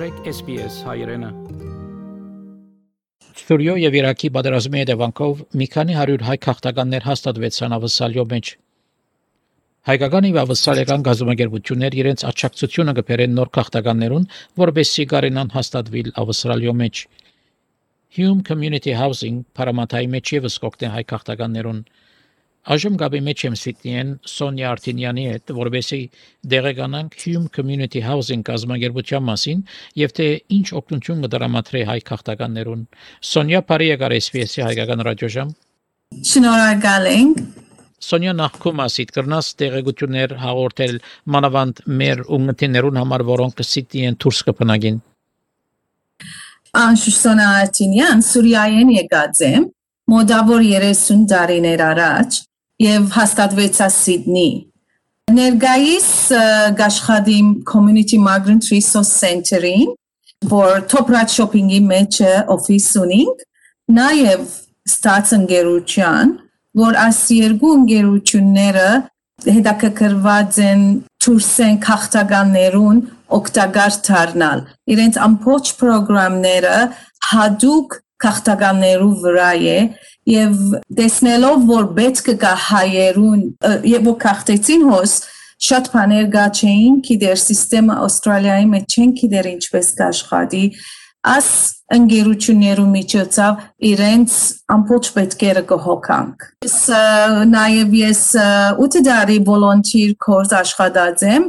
մտրեք SPS հայրենը։ Սուրիո եւ Իրաքի պատերազմի հետևանքով մի քանի 100 հայ քաղաքականներ հաստատվեցան ավսալյո մեջ։ Հայկական եւ ավսալական գազամագերբություններ իրենց աճակցությունը կբերեն նոր քաղաքականներուն, որբեսի կարենան հաստատվել ավստրալիո մեջ։ Hume Community Housing Paramatay մեջ եւս կօգնի հայ քաղաքականներուն Այժմ գաբի մեջ եմ Սիդնիեն Սոնյա Արտինյանի հետ, որովհետեւ դեղեկանանք Hume Community Housing կազմակերպության մասին եւ թե ինչ օգնություն կդրամատրի հայ քաղաքականներուն։ Սոնյա Փարի եկար SPS-ի հայկական ռադիոժամ։ Շնորհակալ ենք։ Սոնյա նախքում ասիդ կրնաս տեղեկություններ հաղորդել մանավանդ մեր ունգընտիներուն համար, որոնք Սիդնիեն դուրս կփնագին։ Անշուշտ Սոնյա Արտինյան Սուրիայեն եկած եմ մոտավոր 30 տարիներ առաջ եւ հաստատվեցա Սիդնի։ Ներգայիս գաշխադիմ Community Migrant Resource Center-ին, որ Top-Rat Shopping-ի մեջ օֆիս ունենք, նաեւ ստաց ընկերության, որ այս երկու ընկերությունները հետաքրքրված են ցուրսեն քաղաքականներուն օգտակար դառնալ։ Իրենց ամբողջ ծրագրերը հadoop քաղաքականներու վրա է եւ տեսնելով որ պետք գա հայերուն եւ որ քաղտեցին հոս շատ բաներ գա չէին գիտեր համակարգը Ավստրալիայի մեջ չեն գիտեր ինչպես կաշխատի աս ընկերություններու միջոցով իրենց ամբողջ պետքերը կհոգանք ես նաև ես 8 տարի volunteer course աշխատած եմ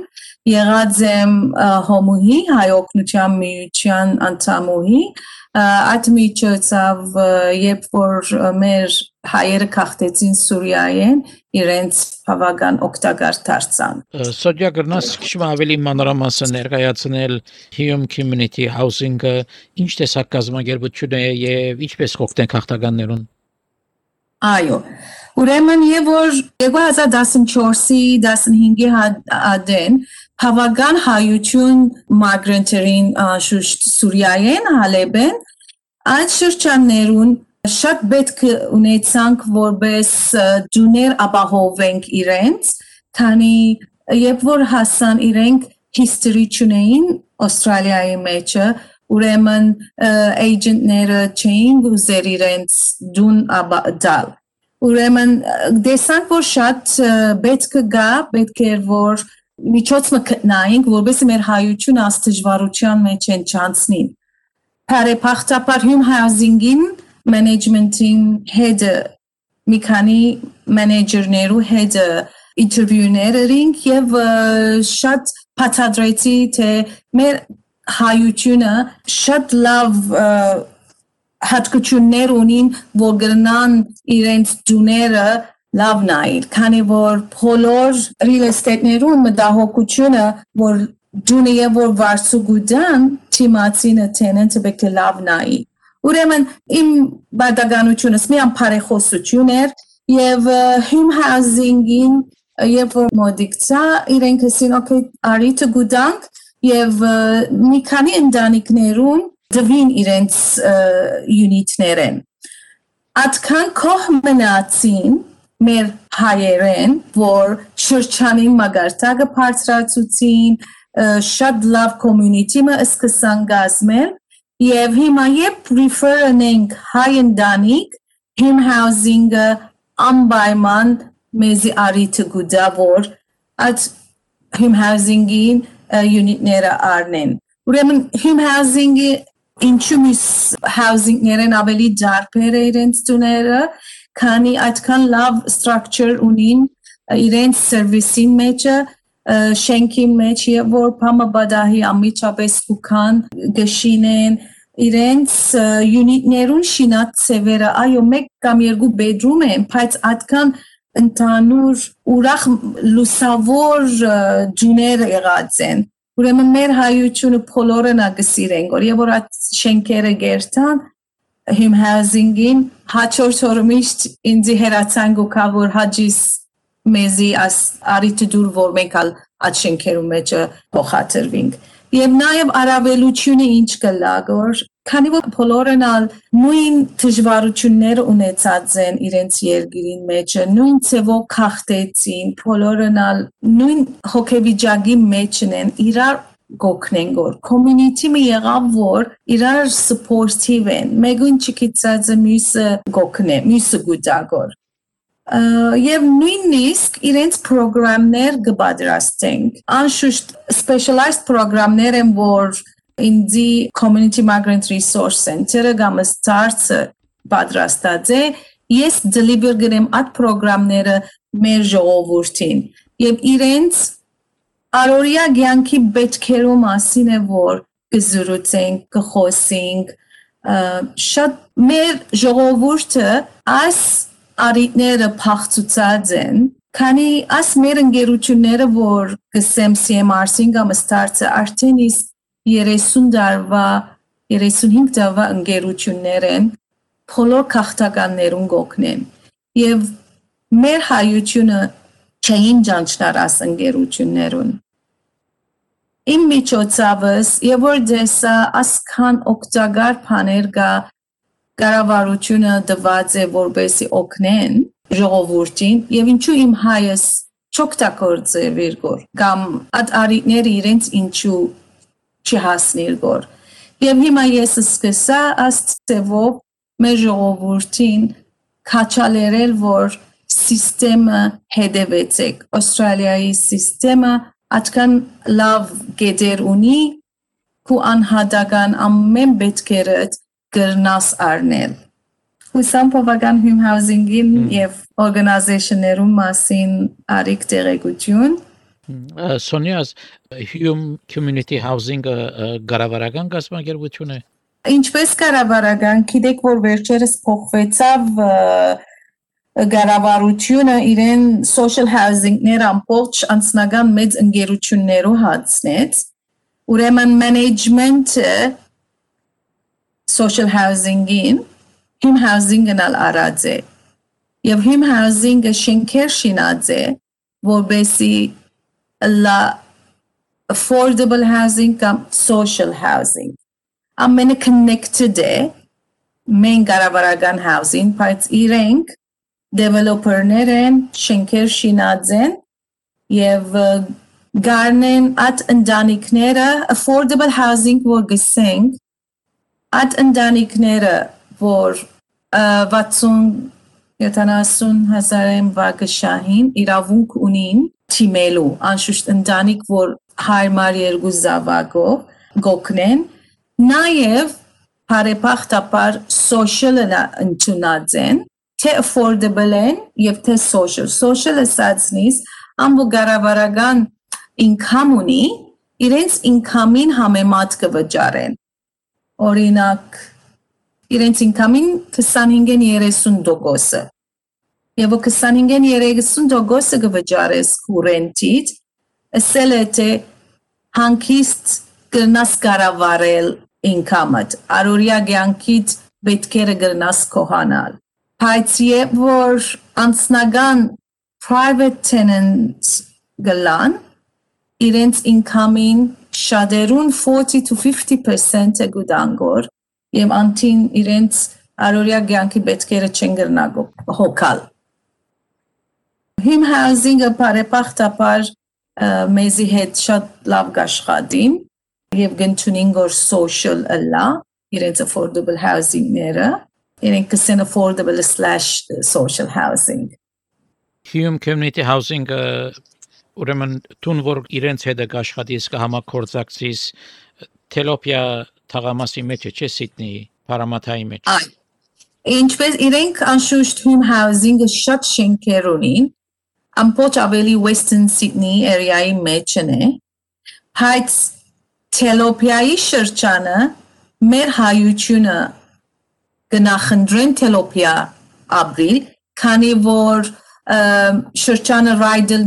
եղած եմ հոմուհի հայ օգնության միության անդամուհի այդ միջոցով երբ որ մեր հայերը քաղտեցին Սուրիայեն իրենց բավական օգտակար դարձան։ Սոդիա գրնաս քիչ ավելի մանրամասը ներկայացնել Hume Community Housing-ը ինչ տեսակ կազմակերպություն է եւ ինչպես կօգնեն քաղաքականներուն։ Այո։ Ուրեմն եւ որ 2014-ի 15-ի հադեն Հավագան հայություն մագրենտերին շուշտ Սուրիայեն Հալեբեն այդ շրջաններուն շատ պետք ունեցանք որպես ջուներ ապահովենք իրենց քանի երբ որ հասան իրենք history չունեին Ավստրալիայի մեջը ուրեմն էջենտները չէին գուզեր իրենց դուն ապադալ ուրեմն դեսանք որ շատ պետք գա պետք էր որ միջոց մտնայինք, որովհետեւ մեր հայությունը աստիճվարության մեջ են չանցնին։ Բարեփոխտապար հյում housing-ին management-ին հետ մի քանի մենեջերներու հետ ինտերվյուներինք եւ շատ պատադրեցի թե մեր հայությունը շատ լավ հատկություններ ունին, որ գնան իրենց դուները լավ նայել, քանի որ բոլոր real estate-ներում մտահոգությունը, որ դունը եւ որ վարձու գուդան, թիմացինը tenant-ը պետք է լավ նայի։ Ուրեմն իմ բադականությունս մի ամփարեխոսություն էր եւ home housing-ին երբ որ մոդիկցա իրենք ասին օքեյ արիթ գուդանք եւ մի քանի ընտանիքներուն դվին իրենց յունիտներեն Ատքան կող մնացին մեր հայերեն, որ շրջանին մագարտակը բարձրացուցին, շատ լավ community-ը սկսան գազմել եւ հիմա երբ refer անենք հայ ընտանիք, him housing-ը անպայման մեզի արիթը գուտա որ այդ him housing-ին unit-ները առնեն։ Ուրեմն him housing-ը ինչու միս housing-ներն ավելի ջարբեր է իրենց տուները քանի այդքան լավ structure ունին իրենց սերվիսին մեջը շենքի մեջ եւ որ համաբադահի ամիջապես ուքան գշինեն իրենց յունիտներուն շինած ծևերը այո մեկ կամ երկու bedroom են բայց այդքան ընդանուր ուրախ լուսավոր ջուներ եղած են ուրեմն մեր հայությունը բոլորը նա գսիրեն որ եւ որ այդ շենքերը գերտան him housing-ին հաջորդ օրը միշտ ինձ հերացան գուքա որ հաջիս մեզի աս արիտ դուր որ մենք ալ այդ շենքերու մեջ փոխադրվինք եւ նաեւ արավելությունը ինչ կլա որ Քանի որ բոլորն ալ նույն դժվարություններ ունեցած են իրենց երկրին մեջ, նույն ցեվով քաղտեցին, բոլորն ալ նույն հոգեվիճակի մեջն են, իրար գոքնեն գոր community-ը եղավ որ իրար supportive են մեգուն չկիցած մյուսը գոքնե մյուսը գուտագոր եւ նույնիսկ իրենց պրոգրամներ կպատրաստենք անշուշտ specialized պրոգրամներ են որ ինձի community migrant resource center-ը կամ ստարցը պատրաստած է. Ես deliver գրեմ այդ ծրագրամները մեր ժողովրդին եւ իրենց Արորիա ցանկի պետքերու մասին է որ կզրուցենք, կխոսենք, շատ մեր ժողովուրդը այս արիտները փախցուցած են, քանի աս մեր ընկերությունները որ գսեմ CMRC-ին կամ Stars-ը արդեն իսկ 30 տարվա 35 տարվա ընկերություններ են, բոլոր քաղաքականներուն գոքնեն։ Եվ մեր հայությունը չէին ճանչնար աս ընկերություններուն։ Իմ միջոցավս, եւ որ դեսա ասքան օգտակար բաներ կա կառավարությունը դված է որբեսի օգնեն ժողովրդին եւ ինչու իմ հայս չօգտագործե վիրգոր կամ այդ արիքները իրենց ինչու չհասնիր գոր եւ հիմա ես սկսա աստծեվով մեր ժողովրդին քաչալերել որ սիստեմը հետևեցեք Ավստրալիայի սիստեմը այդքան լավ գեդեր ունի քու անհատական ամեն պետքերդ գրնաս արնել Հուսամ բավական հում housing-ին եւ օրգանիզացիաներում մասին արիք տեղեկություն Սոնյաս Hume Community Housing-ը գարավարական գազམ་ագերբություն է Ինչպես կառավարական, գիտեք որ վերջերս փոխվեցավ գարավարությունը իրեն social housing-ներ ամբողջ անձնական մեծ ընկերություններով հացնեց ուրեմն management-ը social housing-ին him housing-ն ալ արած է եւ him housing-ը շենքեր շինած է որբեսի affordable housing կամ social housing ամենը connected է մեն գարավարական housing բայց իրենք developer-ներ են, շենքեր շինած են եւ գարնեն at ընտանիքները affordable housing որ գսենք at ընտանիքները որ 60 70 հազարեն վագշահին իրավունք ունին թիմելու անշուշտ ընտանիք որ հարմար երկու զավակով գոքնեն նաև բարեփոխտապար social-ը ընդունած են թե affordable են եւ թե social social ասածնից ամբո գարավարական income ունի իրենց income-ին համեմատ կվճարեն օրինակ իրենց income-ին 25-ին 30%-ը եւ 25-ին 30%-ը կվճարես կուրենտից ասել է թե հանկիստ կնաս կառավարել income-ը արորիա ցանկից պետք է գրնաս կողանալ Բայց երբ որ անձնական private tenants գլան, իրենց income-ին շատերուն 40 to 50% է գուտանգոր եւ անտին իրենց արորիա ցանկի պետքերը չեն գրնա հոգալ։ Him housing-ը բարեբախտաբար uh, մեզի հետ շատ լավ աշխատի եւ գնչունին գոր social ըլա իրենց affordable housing-ները իրենք կսեն affordable/social housing Hume community housing-ը uh, ուրեմն տուն որ իրենց հետ աշխատի իսկ համակորձակցից uh, Թելոպիա թաղամասի մեջ չէ Սիդնի Փարամաթայի մեջ Ինչպես իրենք անշուշտ Hume housing-ը շատ շենքեր ունին ամբողջ ավելի Western Sydney area-ի մեջ է։ Բայց թելոպիայի շրջանը մեր հայությունը գնախնդրեն թելոպիա ապրիլ, քանի որ շրջանը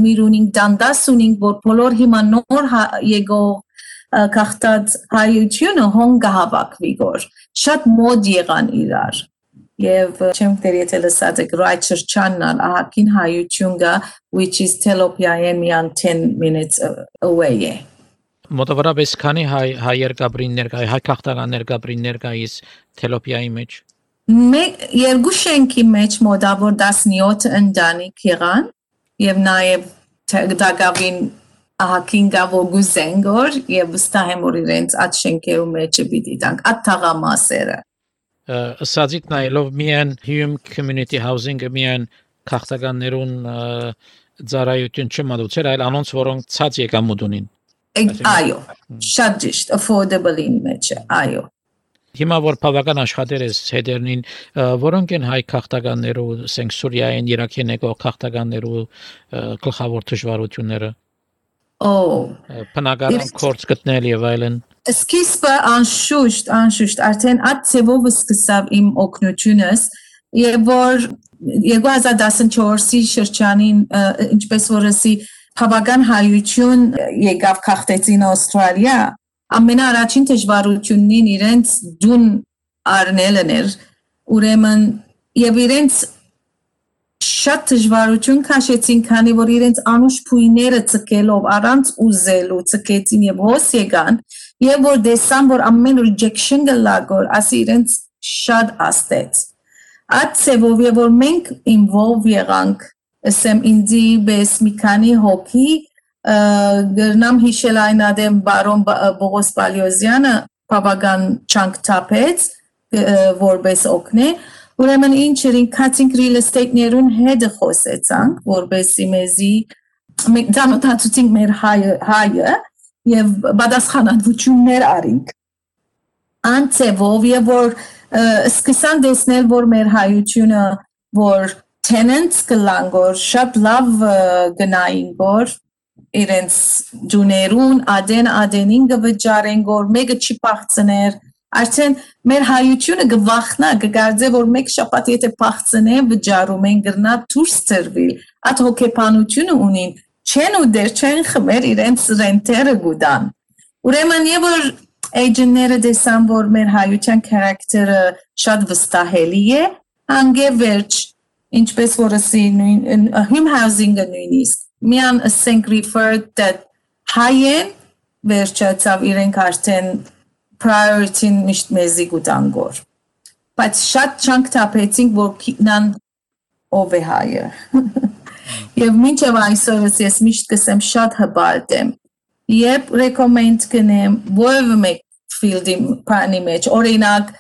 միրունինք դանդաս ունինք, որ բոլոր հիմա նոր եկող կախտած հայությունը հոնգ հավաքվի գոր շատ մոդ եղան իրար եւ չեմ դեր եթե լսած եք right շրջանն ահակին հայություն գա which is telopia-ին միան 10 minutes away է մոտավորապես քանի հայ հայեր գաբրիններ կա հայ քաղաքականներ գաբրիններ կայիս թելոպիայի մեջ մեկ երկու շենքի մեջ մոտավոր 17 ընտանիք եղան եւ նաեւ դակավին ահակին գա որ գուզեն գոր եւ վստահ եմ որ իրենց այդ շենքերու մեջ պիտի տանք այդ թաղամասերը սազիտ նայելով միան human community housing-ը միան քաղաքականներուն ծառայություն չմատուցեր, այլ անոնց որոնք ցած եկամուտ ունին։ Այո, շատ ճիշտ, affordable-ին մեջ, այո։ Հիմա որ բավական աշխատեր ես հետերնին, որոնք են հայ քաղաքականներու, ասենք Սուրիայեն, Իրաքեն եկող քաղաքականներու գլխավոր դժվարությունները։ Օ, բնակարան կորց գտնել եւ այլն։ Սկիզբը անշուշտ, անշուշտ արդեն այդ ծևով սկսավ իմ օգնությունս, եւ որ 2014-ի շրջանին ինչպես որ ասի բավական հայություն եկավ քաղտեցին Ավստրալիա ամենաառաջին դժվարությունին իրենց դուն առնելն էր ուրեմն եւ իրենց շատ դժվարություն քաշեցին, քանի որ իրենց անուշ փույները ցկելով առանց ուզելու ցկեցին եւ հոս եկան եւ որ դեսան որ ամեն rejection գլագոր ասի իրենց շատ աստեց Այդ ծևով եւ որ մենք involve եղանք, ասեմ ինձի բես մի քանի հոգի գրնամ հիշել այն ադեմ բարոն Բողոս Պալիոզյանը բավական չանք թափեց որպես օգնե ուրեմն ինչ երին cutting real estate-ներուն հետ խոսեցանք որպեսի մեզի մենք դանոթացուցինք մեր հայը հայը եւ բադասխանատվություններ արինք անցեվով եւ որ սկսան տեսնել որ մեր հայությունը որ tenants կլան որ շատ լավ գնային որ իրենց ջուներուն ադեն ադենին գվճարեն որ մեկը չի փախցներ արդեն մեր հայությունը գվախնա գգարձե որ մեկ շաբաթ եթե փախցնե վճարում են գրնա դուրս ծրվի այդ հոգեբանությունը ունին չեն ու դեր չեն խմեր իրենց ռենտերը գուդան ուրեմն եւ որ agent-ները դեսան, որ մեր հայության character-ը շատ վստահելի է, հանգե վերջ, ինչպես որ ասի նույն home housing-ը նույնիսկ, միան ասենք referred that հայեն վերջացավ իրենք արդեն priority-ն միշտ մեզի գուտանգոր։ Բայց շատ չանք թափեցինք, որ քինան ով է հայը։ Եվ մինչև այսօր ես միշտ կսեմ շատ հբալտ եմ։ Երբ recommend կնեմ որևէ մեկ field-ի բանի մեջ։ Օրինակ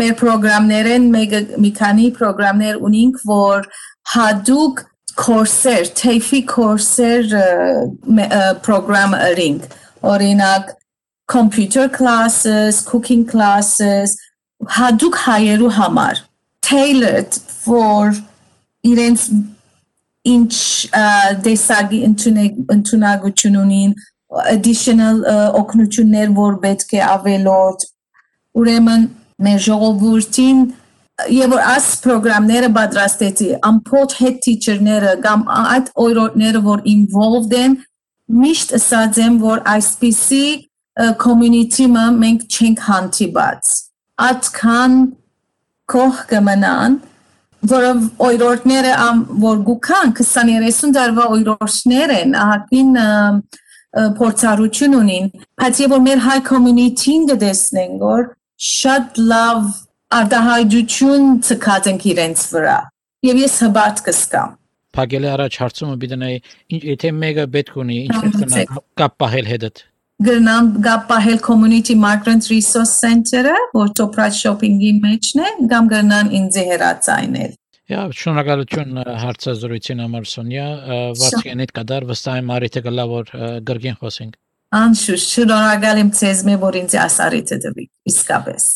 մեր ծրագրերեն մեկ մի քանի ծրագրեր ունենք, որ հadoop կորսեր, TAFE կորսեր ծրագրերին։ Օրինակ computer classes, cooking classes, հadoop հայերու համար tailored for իրենց ինչ դեսագի ընդունակություն ունին additional օգնություններ, որ պետք է ավելորդ։ Ուրեմն մեր ժողովրդին եւ որ աս ծրագրերը պատրաստեցի ամփոփ head teacher-ները կամ այդ օրորները որ involved են միշտ ասած եմ որ այսպիսի community-ը մենք չենք հանդիպած atkan կող կմնան որով օրորները որ գուքան 20-30 տարվա օրորներ են ահագին փորձառություն ունին, բայց եւ որ մեր հայ community-ին դեսնեն, որ շատ լավ արտահայտություն ցկած են իրենց վրա։ Եվ ես հբարտ կսկամ։ Փագելի առաջ հարցումը բիդնայի, եթե մեկը պետք ունի, ինչ կնա կապ պահել հետդ։ Գրնամ կապ պահել community migrant resource center-ը, որ Toprad shopping-ի մեջն է, կամ գրնան ինձ հերացայնել։ Ja, շնորհակալություն հարցազրույցին համար Սոնյա, վարչյանիդ կդար վստահ եմ արիթը գլա որ գրգին խոսենք։ Անշուշտ շնորհակալ եմ ցեզ մե որ ինձ ասարիթը դվի, իսկապես։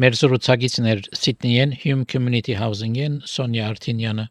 Մեր զրուցակիցներ Սիդնեյեն Hume Community Housing-ին Սոնյա Արտինյանը։